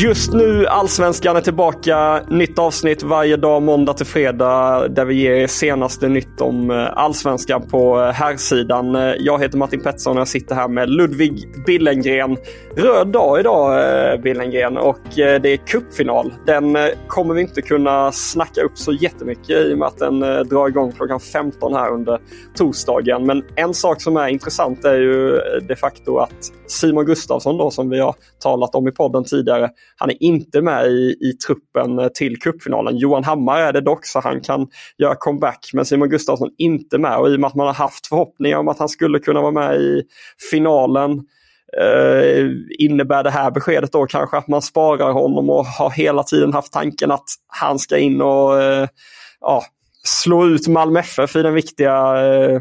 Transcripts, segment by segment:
Just nu Allsvenskan är tillbaka. Nytt avsnitt varje dag måndag till fredag där vi ger er senaste nytt om eh, Allsvenskan på eh, herrsidan. Eh, jag heter Martin Pettersson och jag sitter här med Ludvig Billengren. Röd dag idag Billengren och det är cupfinal. Den kommer vi inte kunna snacka upp så jättemycket i och med att den drar igång klockan 15 här under torsdagen. Men en sak som är intressant är ju de facto att Simon Gustafsson då som vi har talat om i podden tidigare han är inte med i, i truppen till cupfinalen. Johan Hammar är det dock så han kan göra comeback. Men Simon Gustafsson inte med och i och med att man har haft förhoppningar om att han skulle kunna vara med i finalen eh, innebär det här beskedet då kanske att man sparar honom och har hela tiden haft tanken att han ska in och eh, ja, slå ut Malmö FF i den viktiga eh,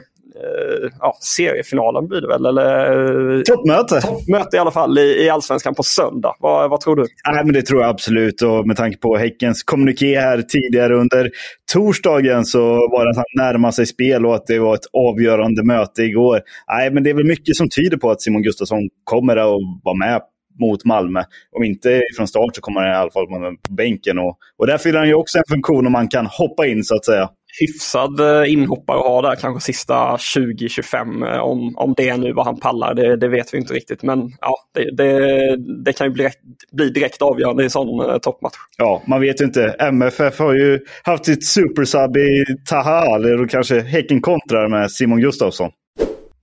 ja, seriefinalen blir det väl? Eller, eh, toppmöte. Toppmöte i alla fall i, i Allsvenskan på söndag. Vad, vad tror du? Nej, men det tror jag absolut. Och med tanke på Häckens kommuniké här tidigare under torsdagen så var det att han närmade sig spel och att det var ett avgörande möte igår. Nej, men det är väl mycket som tyder på att Simon Gustafsson kommer att vara med mot Malmö. Om inte från start så kommer han i alla fall på bänken. Och, och där fyller han ju också en funktion om man kan hoppa in så att säga hyfsad eh, inhoppare att ha där kanske sista 20-25. Eh, om, om det är nu vad han pallar, det, det vet vi inte riktigt. Men ja, det, det, det kan ju bli, bli direkt avgörande i en sån eh, toppmatch. Ja, man vet ju inte. MFF har ju haft sitt supersub i Taha, eller kanske Häcken kontrar med Simon Gustafsson.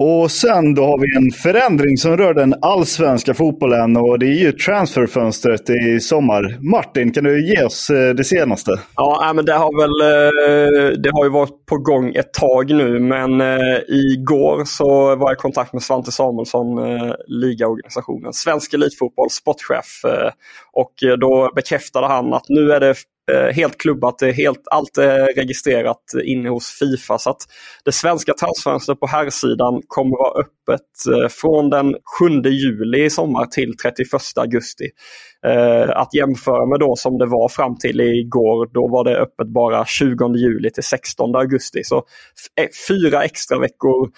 Och sen då har vi en förändring som rör den allsvenska fotbollen och det är ju transferfönstret i sommar. Martin, kan du ge oss eh, det senaste? Ja, men det har väl eh, det har ju varit på gång ett tag nu men eh, igår så var jag i kontakt med Svante Samuelsson, ligaorganisationen, Svensk Elitfotboll, sportchef. Och då bekräftade han att nu är det Eh, helt klubbat, helt, allt är registrerat inne hos Fifa. Så att det svenska transfönstret på här sidan kommer vara öppet eh, från den 7 juli i sommar till 31 augusti. Eh, att jämföra med då som det var fram till igår, då var det öppet bara 20 juli till 16 augusti. Så fyra extra veckor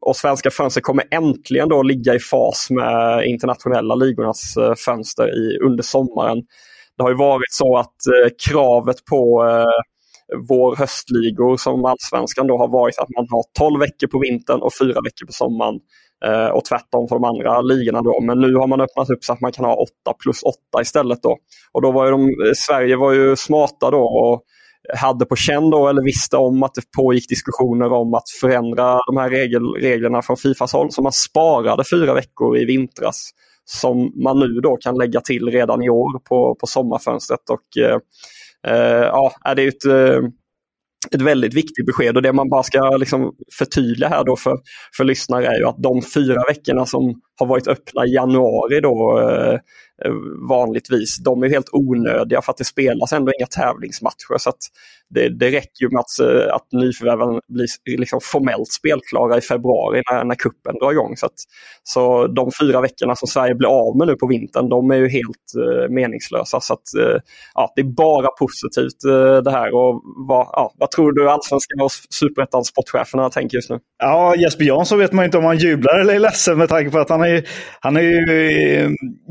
och svenska fönstret kommer äntligen då ligga i fas med internationella ligornas fönster i, under sommaren. Det har ju varit så att eh, kravet på eh, vår höstligor som allsvenskan då har varit att man har 12 veckor på vintern och 4 veckor på sommaren. Eh, och tvärtom för de andra ligorna då. Men nu har man öppnat upp så att man kan ha 8 plus 8 istället då. Och då var ju de, eh, Sverige var ju smarta då och hade på känn då eller visste om att det pågick diskussioner om att förändra de här regel, reglerna från Fifas håll. Så man sparade fyra veckor i vintras som man nu då kan lägga till redan i år på, på sommarfönstret. Och, eh, eh ja, det är ett, eh, ett väldigt viktigt besked och det man bara ska liksom förtydliga här då för, för lyssnare är ju att de fyra veckorna som har varit öppna i januari då eh, eh, vanligtvis, de är helt onödiga för att det spelas ändå inga tävlingsmatcher. Så det, det räcker ju med att, eh, att nyförvärven blir liksom formellt spelklara i februari när, när kuppen drar igång. Så, att, så de fyra veckorna som Sverige blir av med nu på vintern, de är ju helt uh, meningslösa. Så att, uh, ja, det är bara positivt uh, det här. Och vad, ja, vad tror du allsvenskan och superettan sportcheferna tänker just nu? Ja, Jesper Jansson vet man inte om han jublar eller är ledsen med tanke på att han har ju, han har ju eh,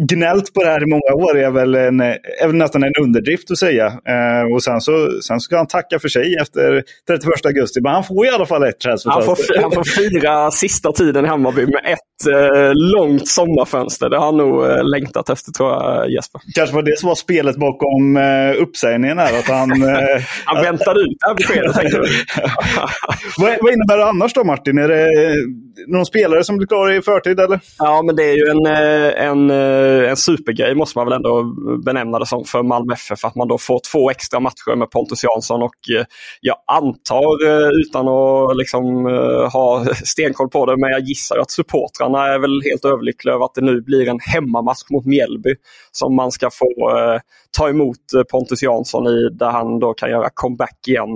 gnällt på det här i många år, är väl, en, är väl nästan en underdrift att säga. Eh, och sen så, sen ska han tacka för sig efter 31 augusti, men han får i alla fall ett transferfönster. Han får, han får fira sista tiden i Hammarby med ett eh, långt sommarfönster. Det har han nog eh, längtat efter tror jag, Jesper. Kanske var det som var spelet bakom eh, uppsägningen här. Att han, eh, han väntade ut det här beskedet, vad, vad innebär det annars då, Martin? Är det någon spelare som blir klar i förtid, eller? Ja, men det är ju en, eh, en, eh, en supergrej, måste man väl ändå benämna det som, för Malmö FF. Att man då får två extra matcher med Pontus Jansson och eh, jag antar, utan att liksom ha stenkoll på det, men jag gissar att supportrarna är väl helt överlyckliga över att det nu blir en hemmamatch mot Mjällby som man ska få ta emot Pontus Jansson i, där han då kan göra comeback igen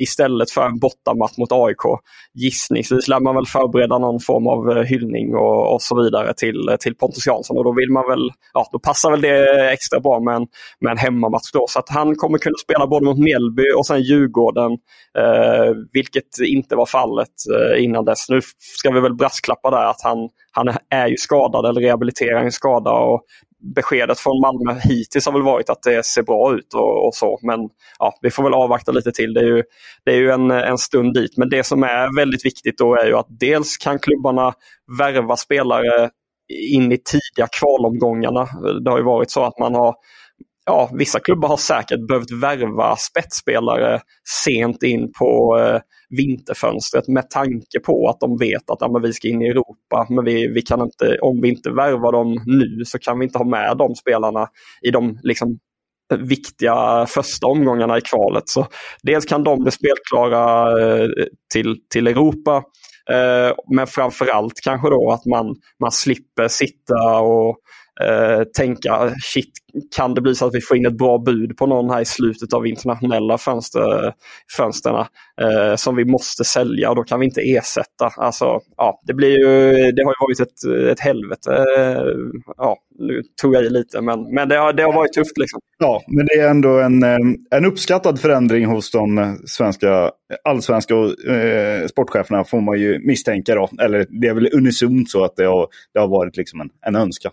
istället för en bortamatch mot AIK. Gissningsvis lär man väl förbereda någon form av hyllning och, och så vidare till, till Pontus Jansson och då vill man väl, ja då passar väl det extra bra med en, med en hemmamatch då. Så att han kommer kunna spela både mot Mjällby och sen Djurgården, eh, vilket inte var fallet eh, innan dess. Nu ska vi väl brasklappa där att han, han är ju skadad eller rehabiliterar en skada och beskedet från Malmö hittills har väl varit att det ser bra ut och, och, så. Men ja, vi får väl avvakta lite till. Det är ju, det är ju en, en stund dit. Men det som är väldigt viktigt då är ju att dels kan klubbarna värva spelare in i tidiga kvalomgångarna. Det har ju varit så att man har ja, vissa klubbar har säkert behövt värva spetsspelare sent in på eh, vinterfönstret med tanke på att de vet att ja, men vi ska in i Europa. Men vi, vi kan inte, om vi inte värvar dem nu så kan vi inte ha med de spelarna i de liksom, viktiga första omgångarna i kvalet. Så dels kan de bli spelklara eh, till, till Europa. Eh, men framförallt kanske då att man, man slipper sitta och eh, tänka shit, kan det bli så att vi får in ett bra bud på någon här i slutet av internationella fönster, fönsterna eh, som vi måste sälja och då kan vi inte ersätta. Alltså, ja, det, blir ju, det har ju varit ett, ett helvete. Eh, ja, nu tog jag i lite men, men det, har, det har varit tufft. Liksom. Ja, men det är ändå en, eh, en uppskattad förändring hos de svenska allsvenska eh, sportcheferna får man ju misstänka. Då. Eller det är väl unisont så att det har, det har varit liksom en, en önskan.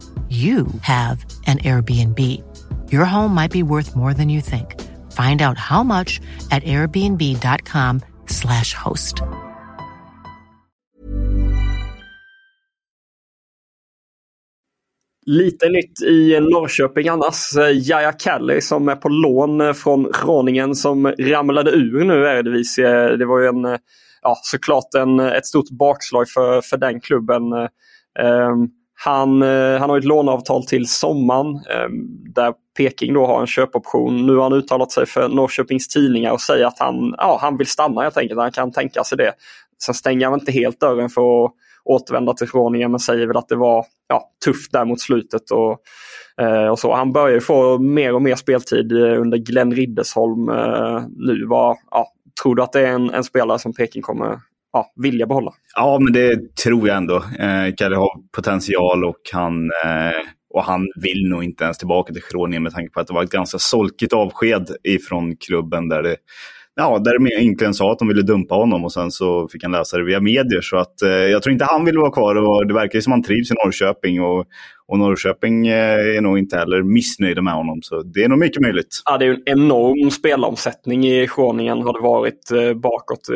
you have an Airbnb. Your home might be worth more than you think. Find out how much at airbnb.com slash host. Lite nytt i Norrköping annars. Jaja Kalli som är på lån från råningen som ramlade ur nu Eredivisie. Det var ju en, ja, såklart en, ett stort bakslag för, för den klubben. Um, han, eh, han har ett låneavtal till sommaren ehm, där Peking då har en köpoption. Nu har han uttalat sig för Norrköpings Tidningar och säger att han, ja, han vill stanna helt enkelt. Han kan tänka sig det. Sen stänger han inte helt dörren för att återvända till Groningen men säger väl att det var ja, tufft där mot slutet. Och, eh, och så. Han börjar få mer och mer speltid eh, under Glenn Riddersholm nu. Var, ja, tror du att det är en, en spelare som Peking kommer ja, vilja behålla. Ja, men det tror jag ändå. Eh, Kalle har potential och han, eh, och han vill nog inte ens tillbaka till Groningen med tanke på att det var ett ganska solkigt avsked ifrån klubben där det Ja, där de egentligen sa att de ville dumpa honom och sen så fick han läsa det via medier. Så att, eh, jag tror inte han vill vara kvar och det verkar som att han trivs i Norrköping. Och, och Norrköping eh, är nog inte heller missnöjda med honom. Så det är nog mycket möjligt. Ja, det är en enorm spelomsättning i Groningen har det varit eh, bakåt.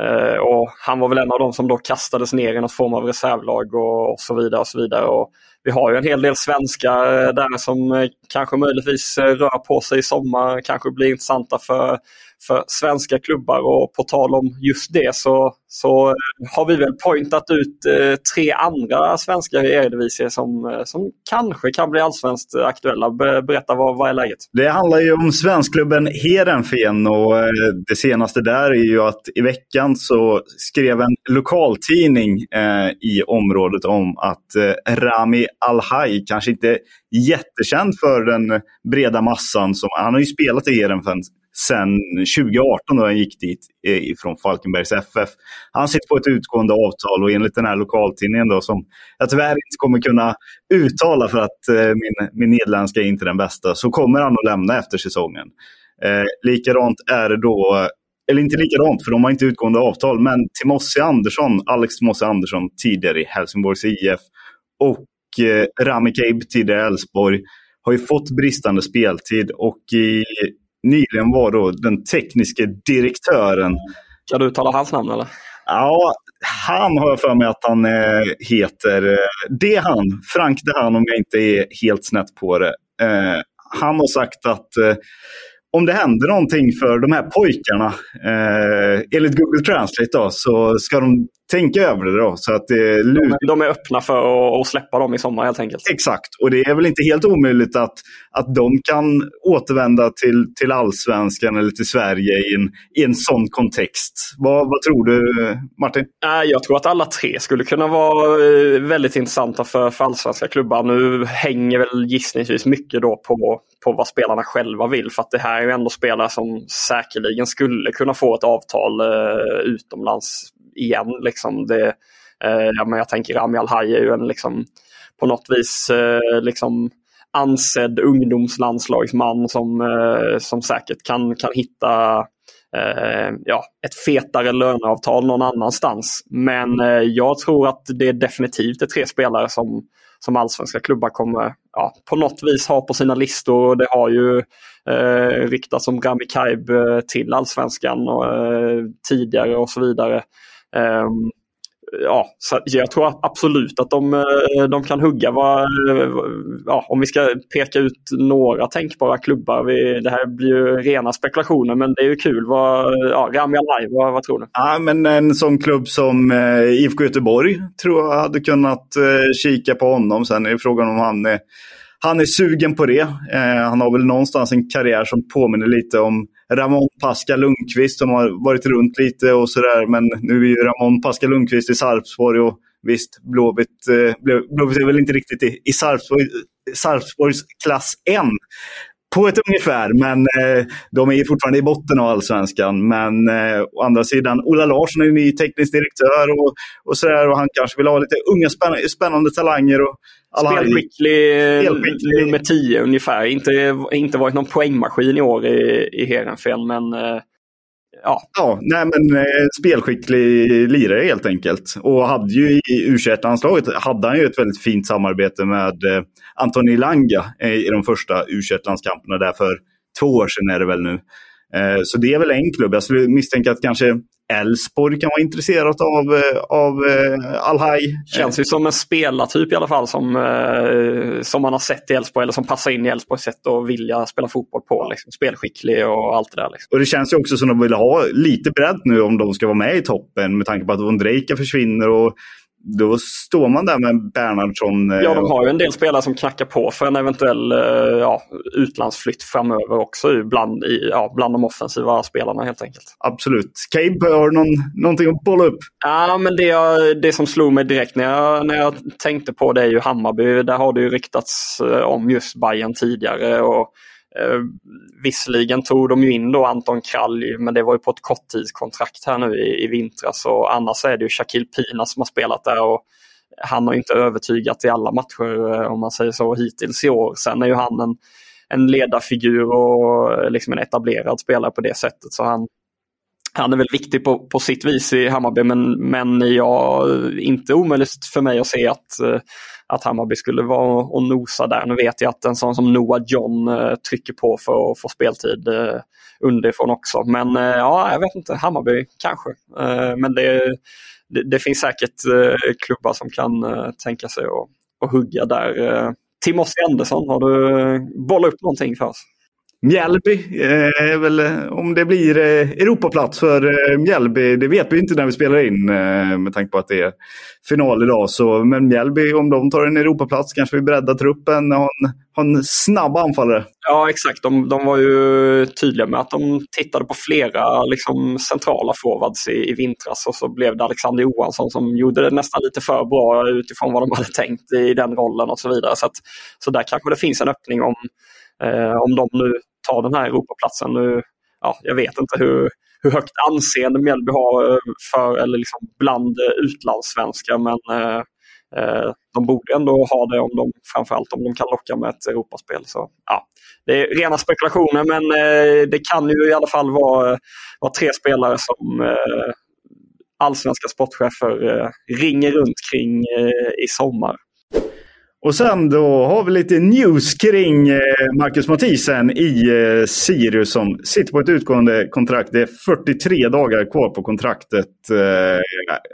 Eh, och han var väl en av de som då kastades ner i någon form av reservlag och, och så vidare. och så vidare. Och vi har ju en hel del svenskar eh, där som eh, kanske möjligtvis rör på sig i sommar, kanske blir intressanta för för svenska klubbar. Och på tal om just det så, så eh, har vi väl pointat ut eh, tre andra svenska Eredivisie som, eh, som kanske kan bli allsvenskt aktuella. Berätta, vad, vad är läget? Det handlar ju om svenskklubben Heerenveen och det senaste där är ju att i veckan så skrev en lokaltidning i området om att Rami Alhaj kanske inte jättekänd för den breda massan. Som, han har ju spelat i Heerenveen sen 2018 då han gick dit eh, från Falkenbergs FF. Han sitter på ett utgående avtal och enligt den här lokaltidningen då som jag tyvärr inte kommer kunna uttala för att eh, min, min nederländska är inte den bästa, så kommer han att lämna efter säsongen. Eh, likadant är det då, eller inte likadant för de har inte utgående avtal, men Timossi Andersson, Alex Timossi Andersson tidigare i Helsingborgs IF och eh, Rami Kaib tidigare i Elfsborg har ju fått bristande speltid och i nyligen var då den tekniska direktören. Kan du uttala hans namn eller? Ja, han har jag för mig att han eh, heter. Eh, det han, Frank det han om jag inte är helt snett på det. Eh, han har sagt att om det händer någonting för de här pojkarna, eh, enligt Google Translate då, så ska de tänka över det då. Så att det de, de är öppna för att släppa dem i sommar helt enkelt. Exakt, och det är väl inte helt omöjligt att, att de kan återvända till, till allsvenskan eller till Sverige i en, i en sån kontext. Vad, vad tror du Martin? Jag tror att alla tre skulle kunna vara eh, väldigt intressanta för, för allsvenska klubbar. Nu hänger väl gissningsvis mycket då på, på vad spelarna själva vill. För att det här är ju ändå spelare som säkerligen skulle kunna få ett avtal eh, utomlands igen. Liksom. Det, eh, ja, men jag tänker Rami Alhaj är ju en liksom, på något vis eh, liksom, ansedd ungdomslandslagsman som, eh, som säkert kan, kan hitta eh, ja, ett fetare löneavtal någon annanstans. Men eh, jag tror att det är definitivt är tre spelare som, som allsvenska klubbar kommer ja, på något vis ha på sina listor. och Det har ju eh, riktats om Rami Kaib eh, till allsvenskan och, eh, tidigare och så vidare. Ehm, ja, så jag tror absolut att de, eh, de kan hugga. Vad, eh, ja, om vi ska peka ut några tänkbara klubbar. Vi, det här blir ju rena spekulationer men det är ju kul. Vad, ja, Rami Alaj, vad, vad, tror du? Ja, men en sån klubb som eh, IFK Göteborg tror jag hade kunnat kika på honom. Sen är frågan om han är han är sugen på det. Han har väl någonstans en karriär som påminner lite om Ramon Pascal Lundqvist som har varit runt lite och sådär. Men nu är ju Ramon Pascal Lundqvist i Sarpsborg och visst, Blåvitt, eh, Blåvitt är väl inte riktigt i, i Sarpsborg, Sarpsborgs klass än på ett ungefär, men eh, de är fortfarande i botten av allsvenskan. Men eh, å andra sidan, Ola Larsson är ny teknisk direktör och, och sådär och han kanske vill ha lite unga spännande, spännande talanger. Och Spelskicklig, Spelskicklig nummer 10 ungefär. Inte, inte varit någon poängmaskin i år i, i Heerenveen, men eh, ja. Ja, nej men eh, spelskicklig lirare helt enkelt. Och hade ju i u landslaget hade han ju ett väldigt fint samarbete med eh, Antoni Langa eh, i de första u landskamperna där för två år sedan är det väl nu. Eh, så det är väl en klubb. Jag skulle misstänka att kanske Elfsborg kan vara intresserat av, eh, av eh, Alhaj. Känns ju som en spelartyp i alla fall som, som man har sett i Elfsborg eller som passar in i Elfsborgs sätt att vilja spela fotboll på. Liksom. Spelskicklig och allt det där. Liksom. Och det känns ju också som att de vill ha lite bredd nu om de ska vara med i toppen med tanke på att Ondrejka försvinner och då står man där med Bernhardsson. Ja, de har ju en del spelare som knackar på för en eventuell ja, utlandsflytt framöver också bland, ja, bland de offensiva spelarna helt enkelt. Absolut. Cape, har du någon, någonting att bolla upp? Ja, men det, det som slog mig direkt när jag, när jag tänkte på det är ju Hammarby. Där har det ju ryktats om just Bayern tidigare. Och Eh, visserligen tog de ju in då Anton Kralj, men det var ju på ett korttidskontrakt här nu i, i vintras. Och annars är det ju Shakil Pina som har spelat där. och Han har inte övertygat i alla matcher eh, om man säger så hittills i år. Sen är ju han en, en ledarfigur och liksom en etablerad spelare på det sättet. Så han, han är väl viktig på, på sitt vis i Hammarby men, men jag, inte omöjligt för mig att se att, eh, att Hammarby skulle vara och nosa där. Nu vet jag att en sån som Noah John eh, trycker på för att få speltid eh, underifrån också. Men ja, jag vet inte, Hammarby kanske. Men det, det, det finns säkert klubbar som kan tänka sig att, att hugga där. Timossi Andersson, har du bollat upp någonting för oss? Mjällby eh, är väl, eh, om det blir eh, Europaplats för eh, Mjällby, det vet vi inte när vi spelar in eh, med tanke på att det är final idag. Så, men Mjällby, om de tar en Europaplats kanske vi breddar truppen och har en, har en snabb anfallare. Ja exakt, de, de, var ju tydliga med att de tittade på flera liksom, centrala forwards i, i vintras och så blev det Alexander Johansson som gjorde det nästan lite för bra utifrån vad de hade tänkt i den rollen och så vidare. Så, att, så där kanske det finns en öppning om Eh, om de nu tar den här Europaplatsen. Nu, ja, jag vet inte hur, hur högt anseende Mjällby har eh, för, eller liksom bland eh, utlandssvenskar men eh, eh, de borde ändå ha det om de, framförallt om de kan locka med ett Europaspel. Så, ja, det är rena spekulationer men eh, det kan ju i alla fall vara, vara tre spelare som eh, allsvenska sportchefer ringer runt kring i sommar. Och sen då har vi lite news kring eh, Marcus Mathisen i eh, Sirius som sitter på ett utgående kontrakt. Det är 43 dagar kvar på kontraktet. Eh,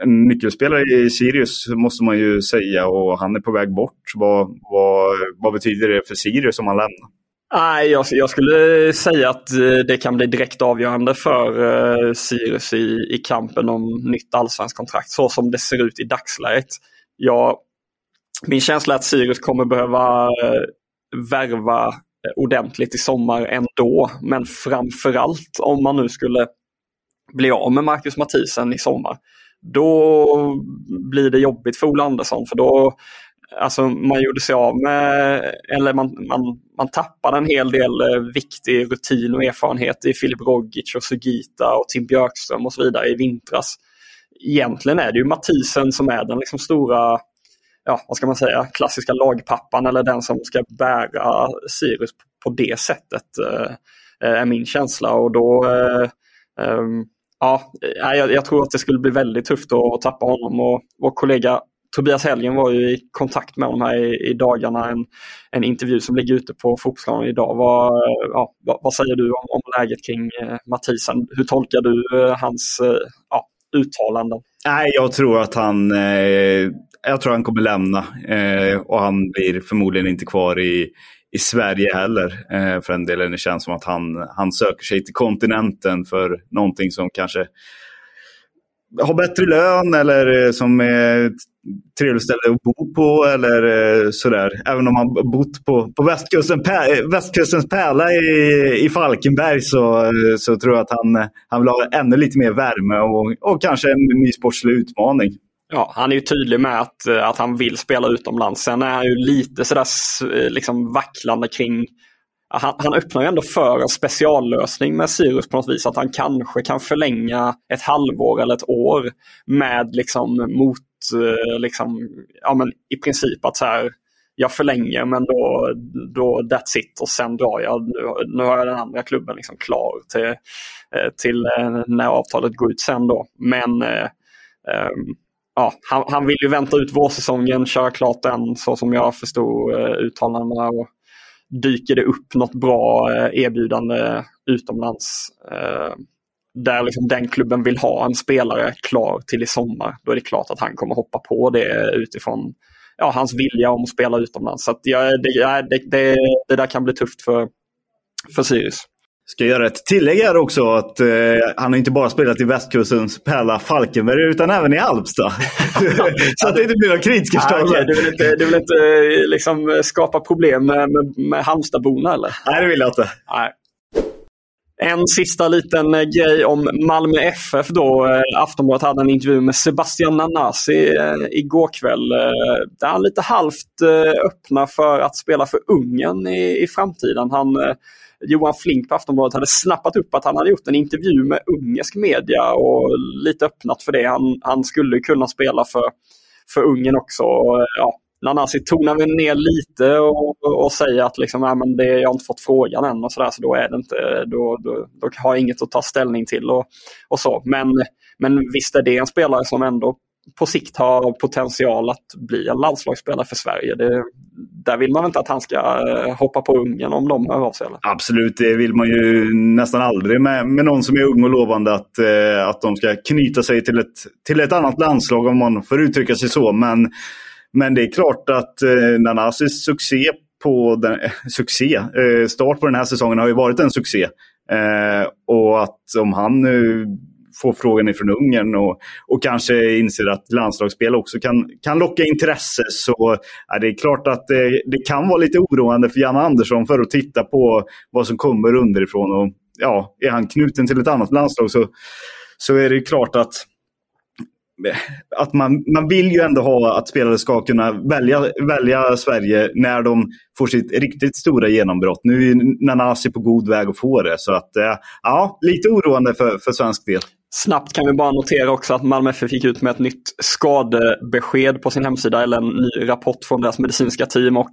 en nyckelspelare i Sirius måste man ju säga och han är på väg bort. Vad, vad, vad betyder det för Sirius om han lämnar? Nej, jag, jag, skulle säga att det kan bli direkt avgörande för Sirius i, i kampen om nytt allsvenskt kontrakt så som det ser ut i dagsläget. Jag min känsla är att Sirius kommer behöva eh, värva eh, ordentligt i sommar ändå. Men framförallt om man nu skulle bli av med Marcus Mathisen i sommar. Då blir det jobbigt för Ola Andersson för då Alltså man gjorde sig av med, eller man, man, man tappade en hel del eh, viktig rutin och erfarenhet i Filip Rogic och Sugita och Tim Björkström och så vidare i vintras. Egentligen är det ju Mathisen som är den liksom stora ja, vad ska man säga, klassiska lagpappan eller den som ska bära Sirius på det sättet. Eh, eh, är min känsla och då eh, ehm, Ja, eh, jag, jag, tror att det skulle bli väldigt tufft att, tappa honom och vår kollega Tobias Helgen var ju i kontakt med honom här i, i dagarna. En, en intervju som ligger ute på fotbollsplanen idag. Vad, eh, ja, vad, vad, säger du om, om läget kring eh, Mathisen? Hur tolkar du eh, hans eh, ja, uttalanden? Nej, jag tror att han, eh, jag tror han kommer lämna eh, och han blir förmodligen inte kvar i, i Sverige heller. Eh, för en del det känns som att han, han söker sig till kontinenten för någonting som kanske har bättre lön eller eh, som är ett trevligt ställe att bo på eller eh, sådär. Även om han bott på, på västkusten, eh, västkustens pärla i, i Falkenberg så, så tror jag att han, han vill ha ännu lite mer värme och, och kanske en ny sportslig utmaning. Ja, han är ju tydlig med att, eh, att han vill spela utomlands. Sen är han ju lite sådär eh, liksom vacklande kring han, han öppnar ju ändå för en speciallösning med Sirius på något vis. Att han kanske kan förlänga ett halvår eller ett år med liksom mot, eh, liksom, ja men i princip att så här, jag förlänger men då, då that's it och sen drar jag. Nu, nu har jag den andra klubben liksom klar till, till när avtalet går ut sen då. Men eh, eh, ja, han, han, vill ju vänta ut vårsäsongen, köra klart den så som jag förstod eh, uttalandena. Och, dyker det upp något bra eh, erbjudande utomlands eh, där liksom den klubben vill ha en spelare klar till i sommar, då är det klart att han kommer hoppa på det utifrån ja, hans vilja om att spela utomlands. Så ja, det, det, det, det, där kan bli tufft för, för Sirius. Ska göra ett tillägg här också att eh, han har inte bara spelat i västkustens pärla Falkenberg utan även i Alpstad. så att det inte blir några kritiska ah, okay. Du vill inte, du vill inte eh, liksom, skapa problem med, med, med Halmstadborna eller? Nej, det vill jag inte. Nej. En sista liten eh, grej om Malmö FF då. Eh, Aftonbladet hade en intervju med Sebastian Nanasi igår kväll. Där han lite halvt öppnar för att spela för Ungern i, i framtiden. Han Johan Flink på Aftonbladet hade snappat upp att han hade gjort en intervju med ungersk media och lite öppnat för det. Han, han skulle kunna spela för, för Ungern också. Ja, Nanasi tonar vi ner lite och, och säger att liksom, äh, men det, jag har inte fått frågan än och sådär, så då, är det inte, då, då, då har jag inget att ta ställning till. Och, och så. Men, men visst är det en spelare som ändå på sikt har potential att bli en landslagsspelare för Sverige. Det, där vill man inte att han ska eh, hoppa på Ungern om de hör av sig. Eller? Absolut, det vill man ju nästan aldrig med, med någon som är ung och lovande att, eh, att de ska knyta sig till ett, till ett annat landslag om man får uttrycka sig så. Men, men det är klart att eh, Nanasis succé på den, eh, succé, eh, start på den här säsongen har ju varit en succé. Eh, och att om han nu får frågan ifrån Ungern och, och kanske inser att landslagsspel också kan, kan locka intresse så är det klart att det, det kan vara lite oroande för Janne Andersson för att titta på vad som kommer underifrån. Och, ja, är han knuten till ett annat landslag så, så är det klart att att man, man vill ju ändå ha att spelare ska kunna välja, välja Sverige när de får sitt riktigt stora genombrott. Nu är Nanasi på god väg att få det. Så att, eh, ja, lite oroande för, för svensk del. Snabbt kan vi bara notera också att Malmö FF gick ut med ett nytt skadebesked på sin hemsida, eller en ny rapport från deras medicinska team. och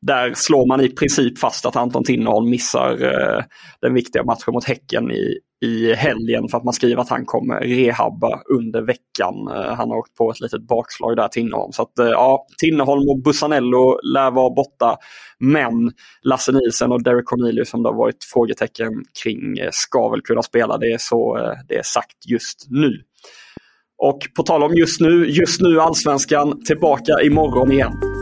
Där slår man i princip fast att Anton Tinnerholm missar eh, den viktiga matchen mot Häcken i, i helgen för att man skriver att han kommer rehabba under veckan. Eh, han har åkt på ett litet bakslag där, Tinnerholm. Så att, eh, ja, Tinnerholm och Bussanello lär vara borta. Men Lasse Nielsen och Derek Cornelius som det har varit frågetecken kring eh, ska väl kunna spela. Det är så det är sagt just nu. Och på tal om just nu, just nu allsvenskan tillbaka imorgon igen.